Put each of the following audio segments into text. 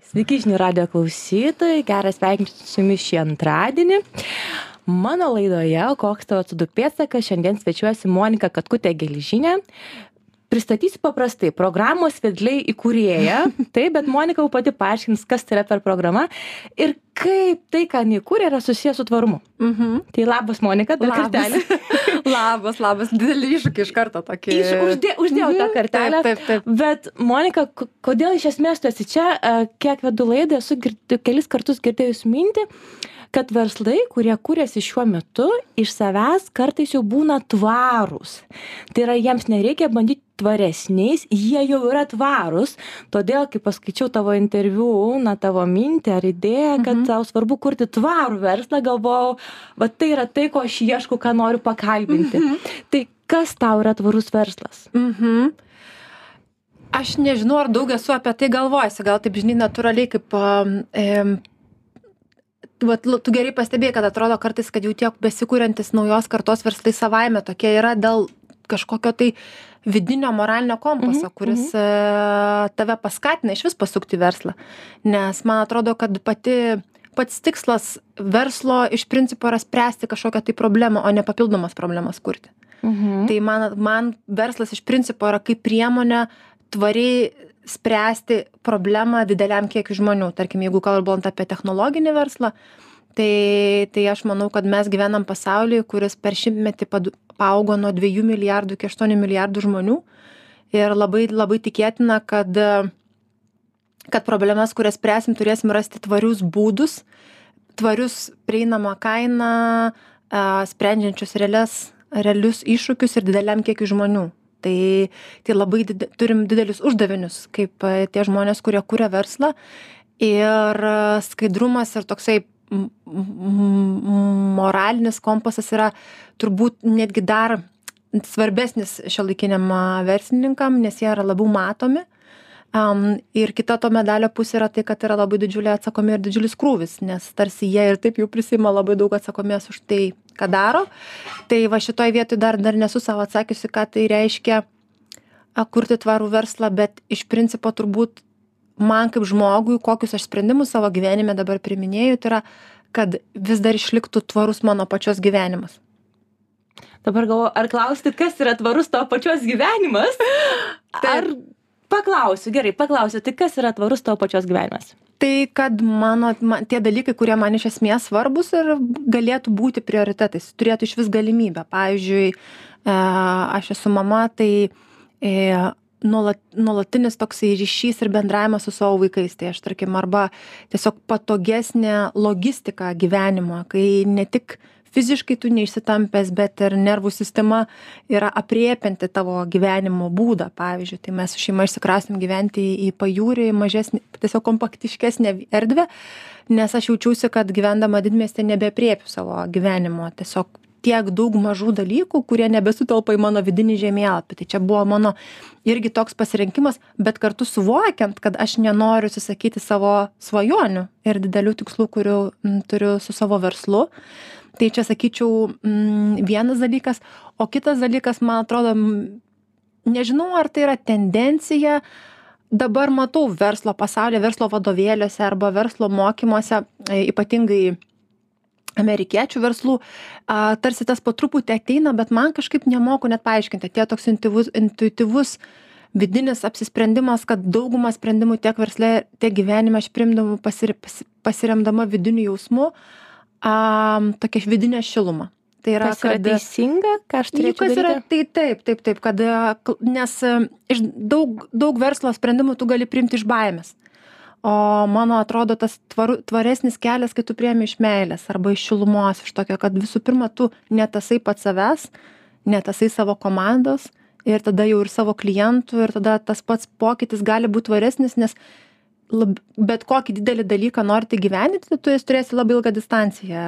Sveiki, žinių radio klausytojai, geras sveikinti su jumis šį antradienį. Mano laidoje, koks tavo atsiduk pėtsakas, šiandien svečiuosi Monika Katkutė Gelžinė. Pristatysiu paprastai, programos vedliai įkūrėja, taip, bet Monika jau pati paaiškins, kas tai yra per programa ir kaip tai, ką jinai kūrė, yra susijęs su tvarumu. Mhm. Tai labas, Monika, dar Labas. kartelį. labas, labas, didelį iššūkį iš karto tokį. Iš, uždė, uždėjau tą Mhm, kartelę. Taip, taip, taip. Bet, Monika, kodėl iš esmės tu esi čia, kiek vedu laidą, esu girdi, kelis kartus girdėjus mintį, kad verslai, kurie kūrėsi šiuo metu, iš savęs kartais jau būna tvarūs. Tai yra, jiems nereikia bandyti tvaresniais, jie jau yra tvarūs. Todėl, kai paskaičiau tavo interviu, na, tavo mintį ar idėją, kad Mhm. tau svarbu kurti tvarų verslą, galvojau, va tai yra tai, ko aš ieškau, ką noriu pakalbinti. Tai kas tau yra tvarus verslas? Mhm. Aš nežinau, ar daug esu apie tai galvojusi, gal taip žinai, natūraliai kaip... Em, Vat, tu gerai pastebėjai, kad atrodo kartais, kad jau tiek besikūrentis naujos kartos verslai savaime tokie yra dėl kažkokio tai vidinio moralinio kompaso, Mhm, kuris e, tave paskatina iš vis pasukti verslą. Nes man atrodo, kad pati, pats tikslas verslo iš principo yra spręsti kažkokią tai problemą, o ne papildomas problemas kurti. Mhm. Tai man, man verslas iš principo yra kaip priemonė tvariai spręsti problemą dideliam kiekiu žmonių. Tarkim, jeigu kalbant apie technologinį verslą, tai, tai aš manau, kad mes gyvenam pasaulyje, kuris per šimtmetį paaugo nuo 2 milijardų iki 8 milijardų žmonių. Ir labai, labai tikėtina, kad, kad problemas, kurias spręsim, turėsim rasti tvarius būdus, tvarius prieinamą kainą, sprendžiančius realias, realius iššūkius ir dideliam kiekiu žmonių. Tai, tai labai did, turim didelius uždavinius, kaip a, tie žmonės, kurie kūrė verslą. Ir a, skaidrumas ir toksai moralinis kompasas yra turbūt netgi dar svarbesnis šiuolaikiniam a, verslininkam, nes jie yra labiau matomi. Um, ir kita to medalio pusė yra tai, kad yra labai didžiulė atsakomybė ir didžiulis krūvis, nes tarsi jie ir taip jau prisima labai daug atsakomybės už tai, ką daro. Tai va šitoj vietoj dar, dar nesu savo atsakiusi, ką tai reiškia kurti tvarų verslą, bet iš principo turbūt man kaip žmogui, kokius aš sprendimus savo gyvenime dabar priminėjau, tai yra, kad vis dar išliktų tvarus mano pačios gyvenimas. Dabar galvoju, ar klausti, kas yra tvarus tavo pačios gyvenimas? Ar paklausiu, gerai, paklausiu, tai kas yra tvarus tavo pačios gyvenimas? Tai, kad mano, man, tie dalykai, kurie man iš esmės svarbus ir galėtų būti prioritetais, turėtų iš vis galimybę. Pavyzdžiui, e, aš esu mama, tai e, nuolat, nuolatinis toksai ryšys ir bendravimas su savo vaikais. Tai aš, tarkim, arba tiesiog patogesnė logistika gyvenimo, kai ne tik fiziškai tu neišsitampęs, bet ir nervų sistema yra apriepianti tavo gyvenimo būdą. Pavyzdžiui, tai mes su šeima išsikrasim gyventi į pajūrį, į mažesnį, tiesiog kompaktiškesnę erdvę, nes aš jaučiausi, kad gyvendama didmestį nebepriepiu savo gyvenimo. Tiesiog tiek daug mažų dalykų, kurie nebesutelpa į mano vidinį žemėlapį. Tai čia buvo mano irgi toks pasirinkimas, bet kartu suvokiant, kad aš nenoriu atsisakyti savo svajonių ir didelių tikslų, kurių m, turiu su savo verslu. Tai čia sakyčiau m, vienas dalykas, o kitas dalykas, man atrodo, nežinau, ar tai yra tendencija, dabar matau verslo pasaulyje, verslo vadovėliuose arba verslo mokymuose, e, ypatingai amerikiečių verslų, a, tarsi tas po truputį ateina, bet man kažkaip nemoku net paaiškinti. Tie toks intuityvus, intuityvus vidinis apsisprendimas, kad daugumą sprendimų tiek versle, tiek gyvenime aš primdamu pasir, pasi- pasiremdama vidiniu jausmu, a, tokia vidinė šiluma. Tai yra, Kas yra kad teisinga, ką aš turėčiau kas yra, tai taip, taip, taip, kad, e, nes e, iš daug, daug verslo sprendimų tu gali priimti iš baimės. O mano atrodo tas tvaru, tvaresnis kelias, kai tu priemi iš meilės arba iš šilumos, iš tokio, kad visų pirma tu netasai pats savęs, netasai savo komandos ir tada jau ir savo klientų ir tada tas pats pokytis gali būti tvaresnis, nes lab, bet kokį didelį dalyką norite gyveninti, tu jas turėsi labai ilgą distanciją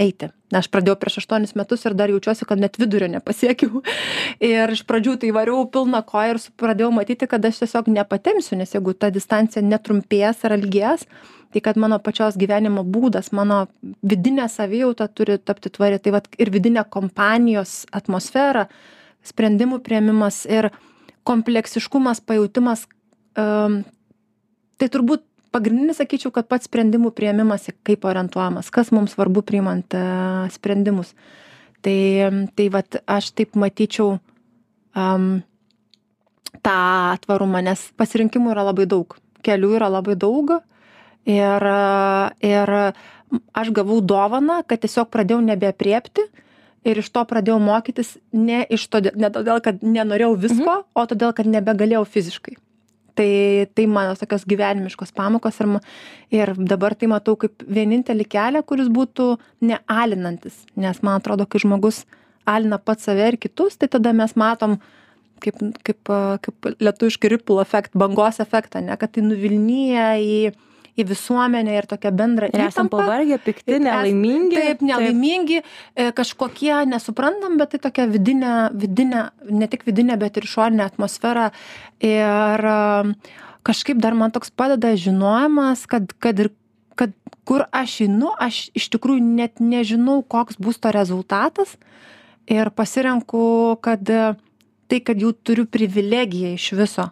eiti. Aš pradėjau prieš aštuonis metus ir dar jaučiuosi, kad net vidurio nepasiekiau. Ir iš pradžių tai variau pilną koją ir pradėjau matyti, kad aš tiesiog nepatemsiu, nes jeigu ta distancija netrumpės ar ilgės, tai kad mano pačios gyvenimo būdas, mano vidinė savijauta turi tapti tvari. Tai vat ir vidinė kompanijos atmosfera, sprendimų prieimimas ir kompleksiškumas, pajūtimas, um, tai turbūt pagrindinis sakyčiau kad pats sprendimų priėmimas kaip orientuojamas kas mums svarbu priimant e, sprendimus. Tai tai vat aš taip matyčiau am tą tvarumą nes pasirinkimų yra labai daug kelių yra labai daug ir ir aš gavau dovaną kad tiesiog pradėjau nebeaprėpti ir iš to pradėjau mokytis ne iš todėl ne todėl kad nenorėjau visko o todėl kad nebegalėjau fiziškai tai tai mano tokios gyvenimiškos pamokos ir ir dabar tai matau kaip vienintelį kelią kuris būtų nealinantis nes man atrodo kai žmogus alina pats save ir kitus tai tada mes matom kaip kaip kaip lietuviškai ripple effect bangos efektą ane kad tai nuvilnija į į visuomenę ir tokią bendrą ir esam įtampą. pavargę, pikti, nelaimingi. Taip, nelaimingi, taip. kažkokie nesuprantam, bet tai tokia vidinė, vidinė, ne tik vidinė, bet ir išorinė atmosfera. Ir kažkaip dar man toks padeda žinojimas, kad, kad ir kad kur aš einu, aš iš tikrųjų net nežinau, koks bus to rezultatas. Ir pasirenku, kad tai, kad jau turiu privilegiją iš viso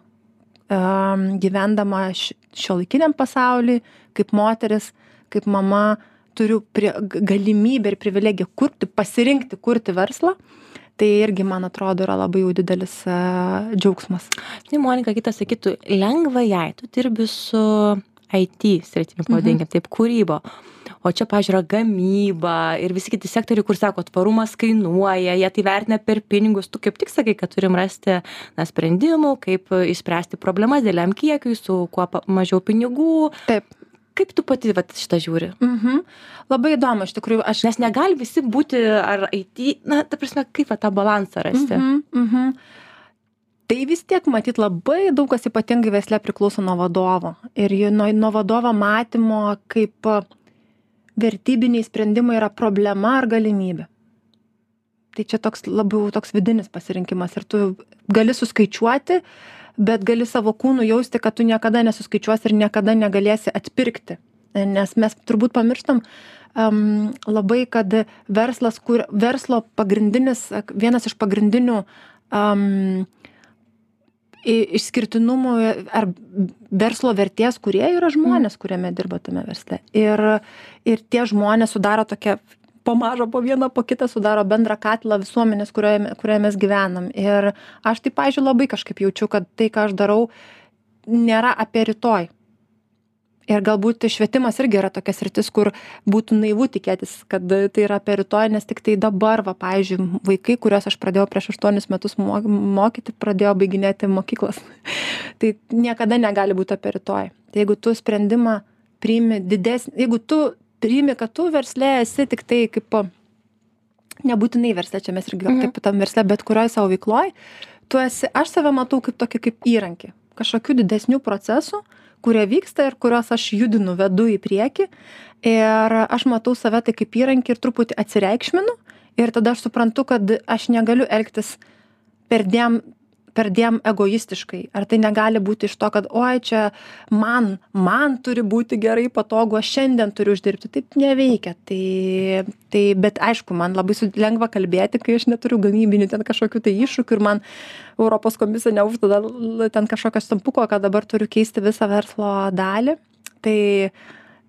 gyvendama šiuolaikiniam pasauly, kaip moteris, kaip mama, turiu prie, galimybę ir privilegiją kurti, pasirinkti, kurti verslą. Tai irgi, man atrodo, yra labai jau didelis uh, džiaugsmas. Tai Monika, kitas sakytų, lengva jai, tu dirbi su IT sritimi, pavadinkim, mhm. taip, kūrybo o čia pavyzdžiui yra gamyba ir visi kiti sektoriai kur sako tvarumas kainuoja jie tai vertina per pinigus. Tu kaip tik sakai kad turim rasti na sprendimų kaip išspręsti problemas dideliam kiekiui su kuo mažiau pinigų. Taip. Kaip tu pati vat šitą žiūri? Mhm. Labai įdomu iš tikrųjų aš nes negali visi būti ar it na ta prasme kaip va tą balansą rasti? Mhm mhm. Tai vis tiek matyt labai daug kas ypatingai versle priklauso nuo vadovo. Ir nuo nuo vadovo matymo kaip vertybiniai sprendimai yra problema ar galimybė. Tai čia toks labiau toks vidinis pasirinkimas ir tu gali suskaičiuoti, bet gali savo kūnų jausti, kad tu niekada nesuskaičiuosi ir niekada negalėsi atpirkti. Nes mes turbūt pamirštam um, labai, kad verslas, kur verslo pagrindinis, vienas iš pagrindinių um, išskirtinumų ar verslo vertės kūrėjų yra žmonės, kuriame dirba tame versle. Ir, ir tie žmonės sudaro tokią po mažą, po vieną, po kitą sudaro bendrą katilą visuomenės, kurioje, kurioje mes gyvenam. Ir aš tai, pažiūrėjau, labai kažkaip jaučiu, kad tai, ką aš darau, nėra apie rytoj ir galbūt švietimas irgi yra tokia sritis kur būtų naivu tikėtis kad tai yra apie rytoj nes tiktai dabar va pavyzdžiui vaikai kuriuos aš pradėjau prieš aštuonis metus mo mokyti pradėjo baiginėti mokyklas. Tai niekada negali būt apie rytoj. Tai jeigu tu sprendimą priimi didesnį jeigu tu priimi kad tu versle esi tiktai kaip nebūtinai versle čia mes irgi gal taip tam versle bet kurioj savo veikloj tu esi aš save matau kaip tokį kaip įrankį. Kažkokių didesnių procesų kurie vyksta ir kuriuos aš judinu vedu į priekį. Ir aš matau save tai kaip įrankį ir truputį atsireikšminu. Ir tada aš suprantu kad aš negaliu elgtis perdėm perdėm egoistiškai. Ar tai negali būti iš to kad oi čia man man turi būti gerai patogu aš šiandien turiu uždirbti. Taip neveikia. Tai tai bet aišku man labai lengva kalbėti kai aš neturiu gamybinių ten kažkokių tai iššūkių ir man europos komisija neuždeda ten kažkokio stampuko kad dabar turiu keisti visą verslo dalį. Tai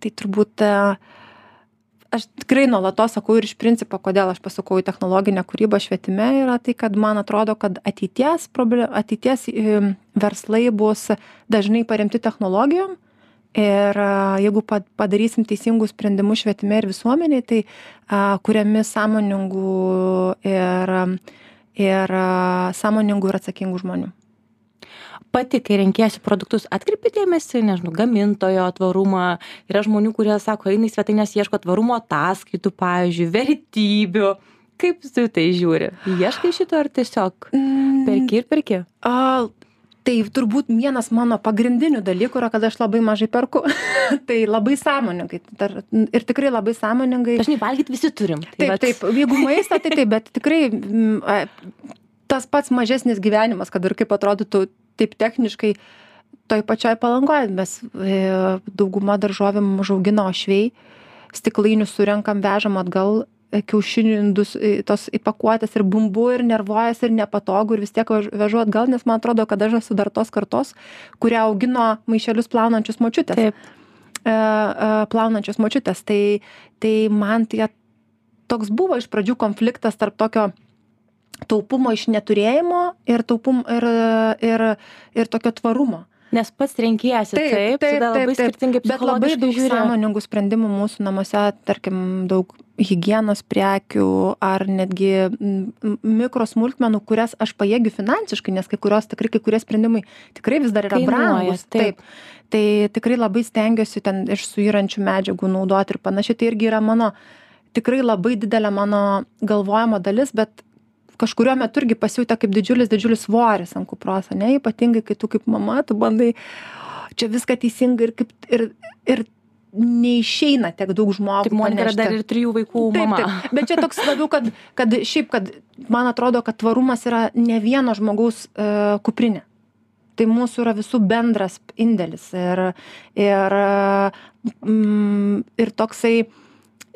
tai turbūt aš tikrai nuolatos sakau ir iš principo kodėl aš pasukau į technologinę kūrybą švietime yra tai kad man atrodo kad ateities proble ateities verslai bus dažnai paremti technologijom ir jeigu padarysim teisingus sprendimus švietime ir visuomenėj tai kuriami sąmoningų ir ir sąmoningų ir atsakingų žmonių pati kai renkiesi produktus atkreipi dėmesį nežinau gamintojo tvarumą. Yra žmonių kurie sako eina į svetaines ieško tvarumo ataskaitų pavyzdžiui vertybių. Kaip tu į tai žiūri? Ieškai šito ar tiesiog mm. perki ir perki? A tai turbūt vienas mano pagrindinių dalykų yra kad aš labai mažai perku. Tai labai sąmoningai. Dar ir tikrai labai sąmoningai. Dažnai valgyt visi turim. Tai taip taip. Jeigu maistą tai taip bet tikrai mm, tas pats mažesnis gyvenimas kad ir kaip atrodytų taip techniškai toj pačioj palangoj mes e, dauguma daržovėm užaugina uošviai stiklainius surenkam vežam atgal e, kiaušinių indus tos įpakuotės ir bumbu ir nervuojas ir nepatogu ir vis tiek vežu atgal nes man atrodo kad aš esu dar tos kartos kurią augino maišelius plaunančios močiutės taip plaunančios močiutės. Tai, tai man tai toks buvo iš pradžių konfliktas tarp tokio taupumo iš neturėjimo ir, taupum, ir, ir, ir tokio tvarumo. Nes pats renkiesi, taip, taip, tada labai skirtingai Bet labai daug sąmoningų sprendimų mūsų namuose, tarkim, daug hygienos prekių ar netgi mikrosmulkmenų, kurias aš pajėgiu finansiškai, nes kai kurios tikrai, kai kurie sprendimai tikrai vis dar yra brangus. Taip. Tai tikrai labai stengiuosi ten iš suyrančių medžiagų naudoti ir panašiai. Tai irgi yra mano tikrai labai didelė mano galvojimo dalis, bet kažkuriuo metu irgi pasijautė kaip didžiulis, didžiulis svoris ant kupros, ne, ypatingai kai tu kaip mama, tu bandai čia viską teisingai ir, kaip, ir, ir neišeina tiek daug žmogų. Taip, Monika yra dar ir trijų vaikų mama. Taip, taip. Bet čia toks labiau, kad, kad šiaip, kad man atrodo, kad tvarumas yra ne vieno žmogaus uh, kuprinė. Tai mūsų yra visų bendras indėlis. Ir, ir, mm, ir toksai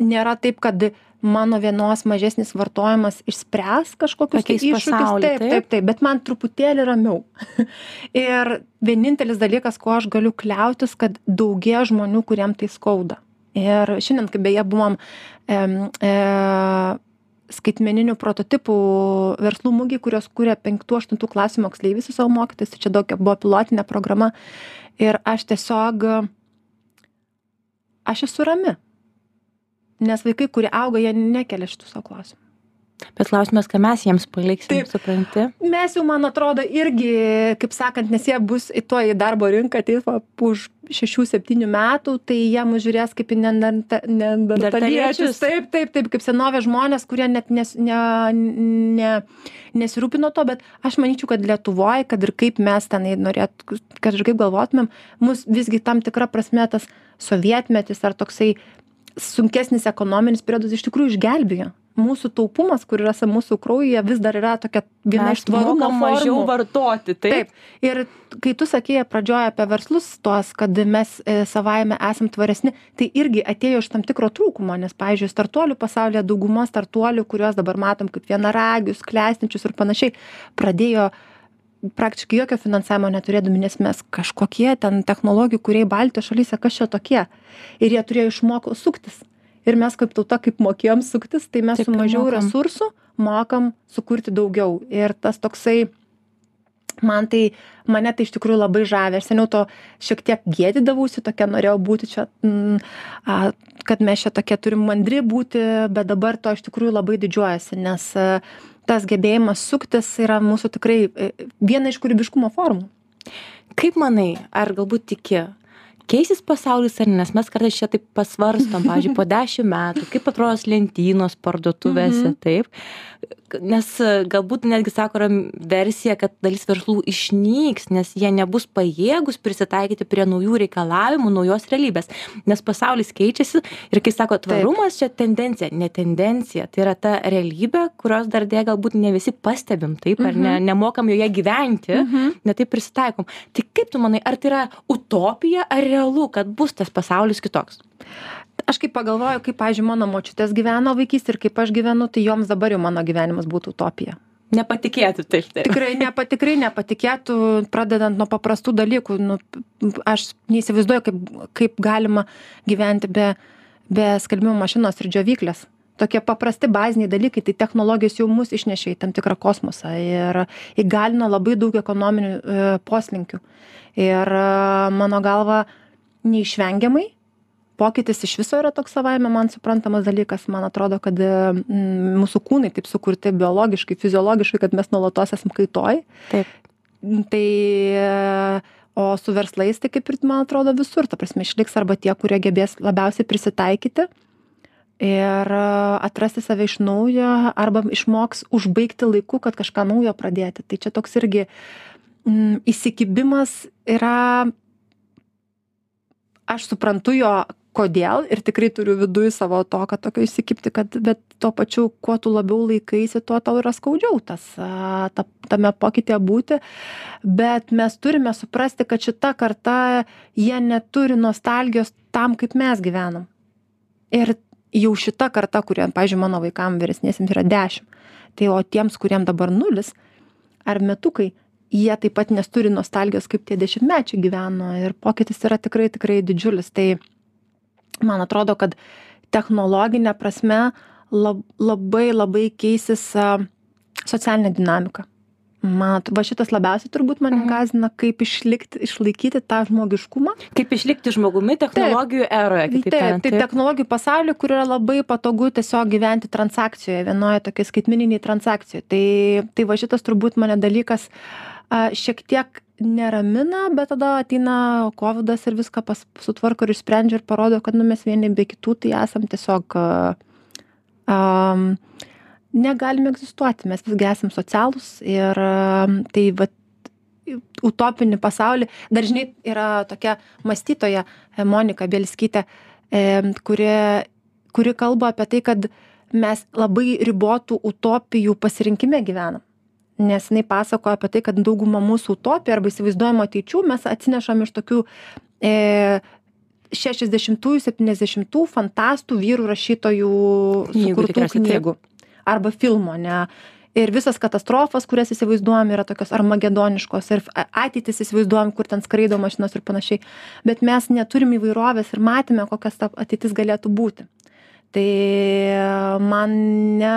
nėra taip, kad uh, mano vienos mažesnis vartojimas išspręs kažkokius tai iššūkius. Taip, taip, taip, bet man truputėlį ramiau. ir vienintelis dalykas, kuo aš galiu kliautis, kad daugie žmonių, kuriem tai skauda. Ir šiandien, kai beje buvom e, e, skaitmeninių prototipų verslų mūgiai, kurios kūrė 5-8 klasių moksleiviai su savo mokytais, tai čia daug buvo pilotinė programa. Ir aš tiesiog, aš esu rami nes vaikai kurie auga jie nekelia šitų sau klausimų Bet klausimas, ką mes jiems paliksim, Taip, supranti? Mes jau, man atrodo, irgi, kaip sakant, nes jie bus į to į darbo rinką ateis už 6-7 metų, tai jie mus žiūrės kaip į neandertaliečius. Taip, taip, taip, kaip senovės žmonės, kurie net nes, ne, ne, nesirūpino to, bet aš manyčiau, kad Lietuvoje, kad ir kaip mes tenai norėt, kad ir kaip galvotumėm, mus visgi tam tikra prasme tas sovietmetis ar toksai sunkesnis ekonominis periodas iš tikrųjų išgelbėjo. Mūsų taupumas kur yra mūsų kraujyje vis dar yra tokia viena iš tvarumo mažiau vartoti taip. taip. Ir kai tu sakei pradžioje apie verslus tuos kad mes e, savaime esam tvaresni tai irgi atėjo iš tam tikro trūkumo nes pavyzdžiui startuolių pasaulyje dauguma startuolių kuriuos dabar matom kaip vienaragius klestinčius ir panašiai pradėjo praktiškai jokio finansavimo neturėdami, nes mes kažkokie ten technologijų kuriai Baltijos šalyse, kas čia tokie. Ir jie turėjo išmoko suktis. Ir mes kaip tauta, kaip mokėjom suktis, tai mes Taip, su mažiau mokam. resursų mokam sukurti daugiau. Ir tas toksai, man tai, mane tai iš tikrųjų labai žavė. Aš seniau to šiek tiek gėdydavausi, tokia norėjau būti čia, mm, a, kad mes čia tokie turim mandri būti, bet dabar to iš tikrųjų labai didžiuojasi, nes a, tas gebėjimas suktis yra mūsų tikrai e, viena iš kūrybiškumo formų. Kaip manai, ar galbūt tiki, keisis pasaulis ar ne, nes mes kartais čia taip pasvarstom, pavyzdžiui, po dešimt metų, kaip atrodos lentynos parduotuvėse, mm -hmm. taip, nes e, galbūt netgi sako yra versija kad dalis verslų išnyks nes jie nebus pajėgūs prisitaikyti prie naujų reikalavimų naujos realybės nes pasaulis keičiasi ir kai sako tvarumas čia tendencija ne tendencija tai yra ta realybė kurios dar deja galbūt ne visi pastebim taip ar ne mhm. nemokam joje gyventi mhm. ne taip prisitaikom tai kaip tu manai ar tai yra utopija ar realu kad bus tas pasaulis kitoks? Aš kai pagalvoju kaip pavyzdžiui mano močiutės gyveno vaikystėj ir kaip aš gyvenu tai joms dabar jau mano gyvenimas būtų utopija. Nepatikėtų taip taip. Tikrai nepa tikrai nepatikėtų pradedant nuo paprastų dalykų. Nu aš neįsivaizduoju kaip kaip galima gyventi be be skalbimo mašinos ir džiovyklės. Tokie paprasti baziniai dalykai tai technologijos jau mus išnešė į tam tikrą kosmosą ir įgalino labai daug ekonominių e, poslinkių. Ir e, mano galva neišvengiamai. Pokytis iš viso yra toks savaime man suprantamas dalykas. Man atrodo kad mm, mūsų kūnai taip sukurti biologiškai fiziologiškai kad mes nuolatos esam kaitoj. Taip. Tai o su verslais tai kaip ir man atrodo visur. Ta prasme išliks arba tie kurie gebės labiausiai prisitaikyti ir atrasti save iš naujo arba išmoks užbaigti laiku kad kažką naujo pradėti. Tai čia toks irgi mm, įsikibimas yra aš suprantu jo kodėl ir tikrai turiu viduj savo to kad tokio įsikibti kad bet tuo pačiu kuo tu labiau laikaisi tuo tau yra skaudžiau tas a, ta, tame pokytyje būti. Bet mes turime suprasti kad šita karta jie neturi nostalgijos tam kaip mes gyvenom ir jau šita karta kurie pavyzdžiui mano vaikam vyresniesiems yra dešim tai o tiems kuriem dabar nulis ar metukai jie taip pat nes turi nostalgijos kaip tie dešimtmečiai gyveno ir pokytis yra tikrai tikrai didžiulis tai man atrodo, kad technologinė prasme lab, labai labai keisis socialinė dinamika. Man, va šitas labiausiai turbūt mane Mhm. gazina, kaip išlikti, išlaikyti tą žmogiškumą. Kaip išlikti žmogumi technologijų eroje, kitaip Taip, tariant. tai technologijų pasaulyje, kur yra labai patogu tiesiog gyventi transakcijoje, vienoje tokia skaitmininiai transakcijoje. Tai, tai va šitas turbūt mane dalykas a, šiek tiek neramina, bet tada ateina COVID ir viską pas, sutvarko ir išsprendžia ir parodo, kad nu, mes vieni be kitų tai esam tiesiog a, negalime egzistuoti, mes visgi esam socialūs ir tai va utopinį pasaulį. Dar žinai, yra tokia mąstytoja e, Monika Bielskytė, e, kuri, kuri kalba apie tai, kad mes labai ribotų utopijų pasirinkime gyvenam. Nes jinai pasako apie tai, kad daugumą mūsų utopijų arba įsivaizduojamo ateičių mes atsinešam iš tokių e, 60-ųjų, 70-ųjų fantastų vyrų rašytojų sukurtų knygų. Arba filmo, ne? Ir visas katastrofas, kurias įsivaizduojam, yra tokios armagedoniškos ir ateitis įsivaizduojam, kur ten skraido mašinos ir panašiai. Bet mes neturim įvairovės ir matėme, kokias ta ateitis galėtų būti. Tai mane,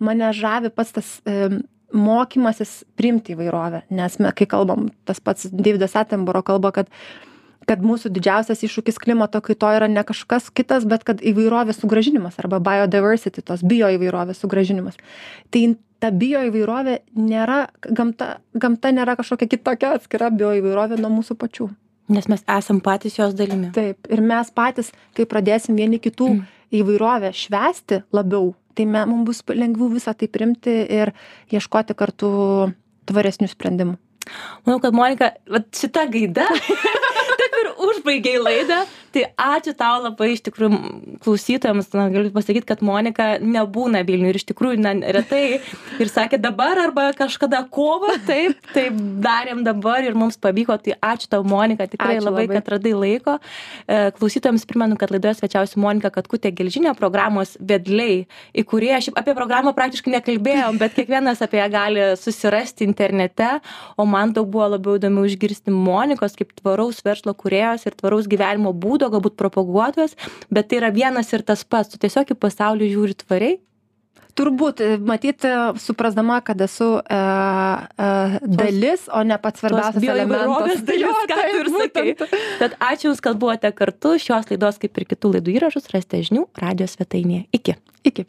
mane žavi pats tas e, mokymasis priimti įvairovę. Nes me, kai kalbam, tas pats Davidas Attenboro kalba, kad kad mūsų didžiausias iššūkis klimato kaitoje yra ne kažkas kitas, bet kad įvairovės sugražinimas arba biodiversity, tos bio įvairovės sugražinimas. Tai ta bio įvairovė nėra, gamta, gamta nėra kažkokia kitokia atskira bio įvairovė nuo mūsų pačių. Nes mes esam patys jos dalimi. Taip, ir mes patys, kai pradėsim vieni kitų Mm. Įvairovę švesti labiau, tai me, mums bus lengviau visą tai primti ir ieškoti kartu tvaresnių sprendimų. Manau, kad Monika, šita gaida, taip ir užbaigiai laidą. Tai ačiū tau labai iš tikrųjų klausytojams, na, galiu pasakyti, kad Monika nebūna Vilniuje ir iš tikrųjų na, retai ir sakė dabar arba kažkada kovą, taip, taip darėm dabar ir mums pavyko. Tai ačiū tau, Monika, tikrai Ačiū labai, labai. kad radai laiko. E, Klausytojams primenu, kad laidoje svečiausi Monika Katkutė Gelžinė programos vedliai, į kurį aš apie programą praktiškai nekalbėjom, bet kiekvienas apie ją gali susirasti internete, o man daug buvo labiau įdomu išgirsti Monikos kaip tvaraus verslo kuriejos ir tvaraus gyvenimo būdo, galbūt propaguotojas, bet tai yra vienas ir tas pats, tu tiesiog į pasaulį žiūri tvariai. Turbūt, e, matyti, suprasdama, kad esu e, e, dalis, o ne pats svarbiausias bioįvairovės elementas. dalis, ką tu ir sakai. Tad ačiū Jums, kad buvote kartu. Šios laidos, kaip ir kitų laidų įrašus, rasite žinių radio svetainėje. Iki. Iki.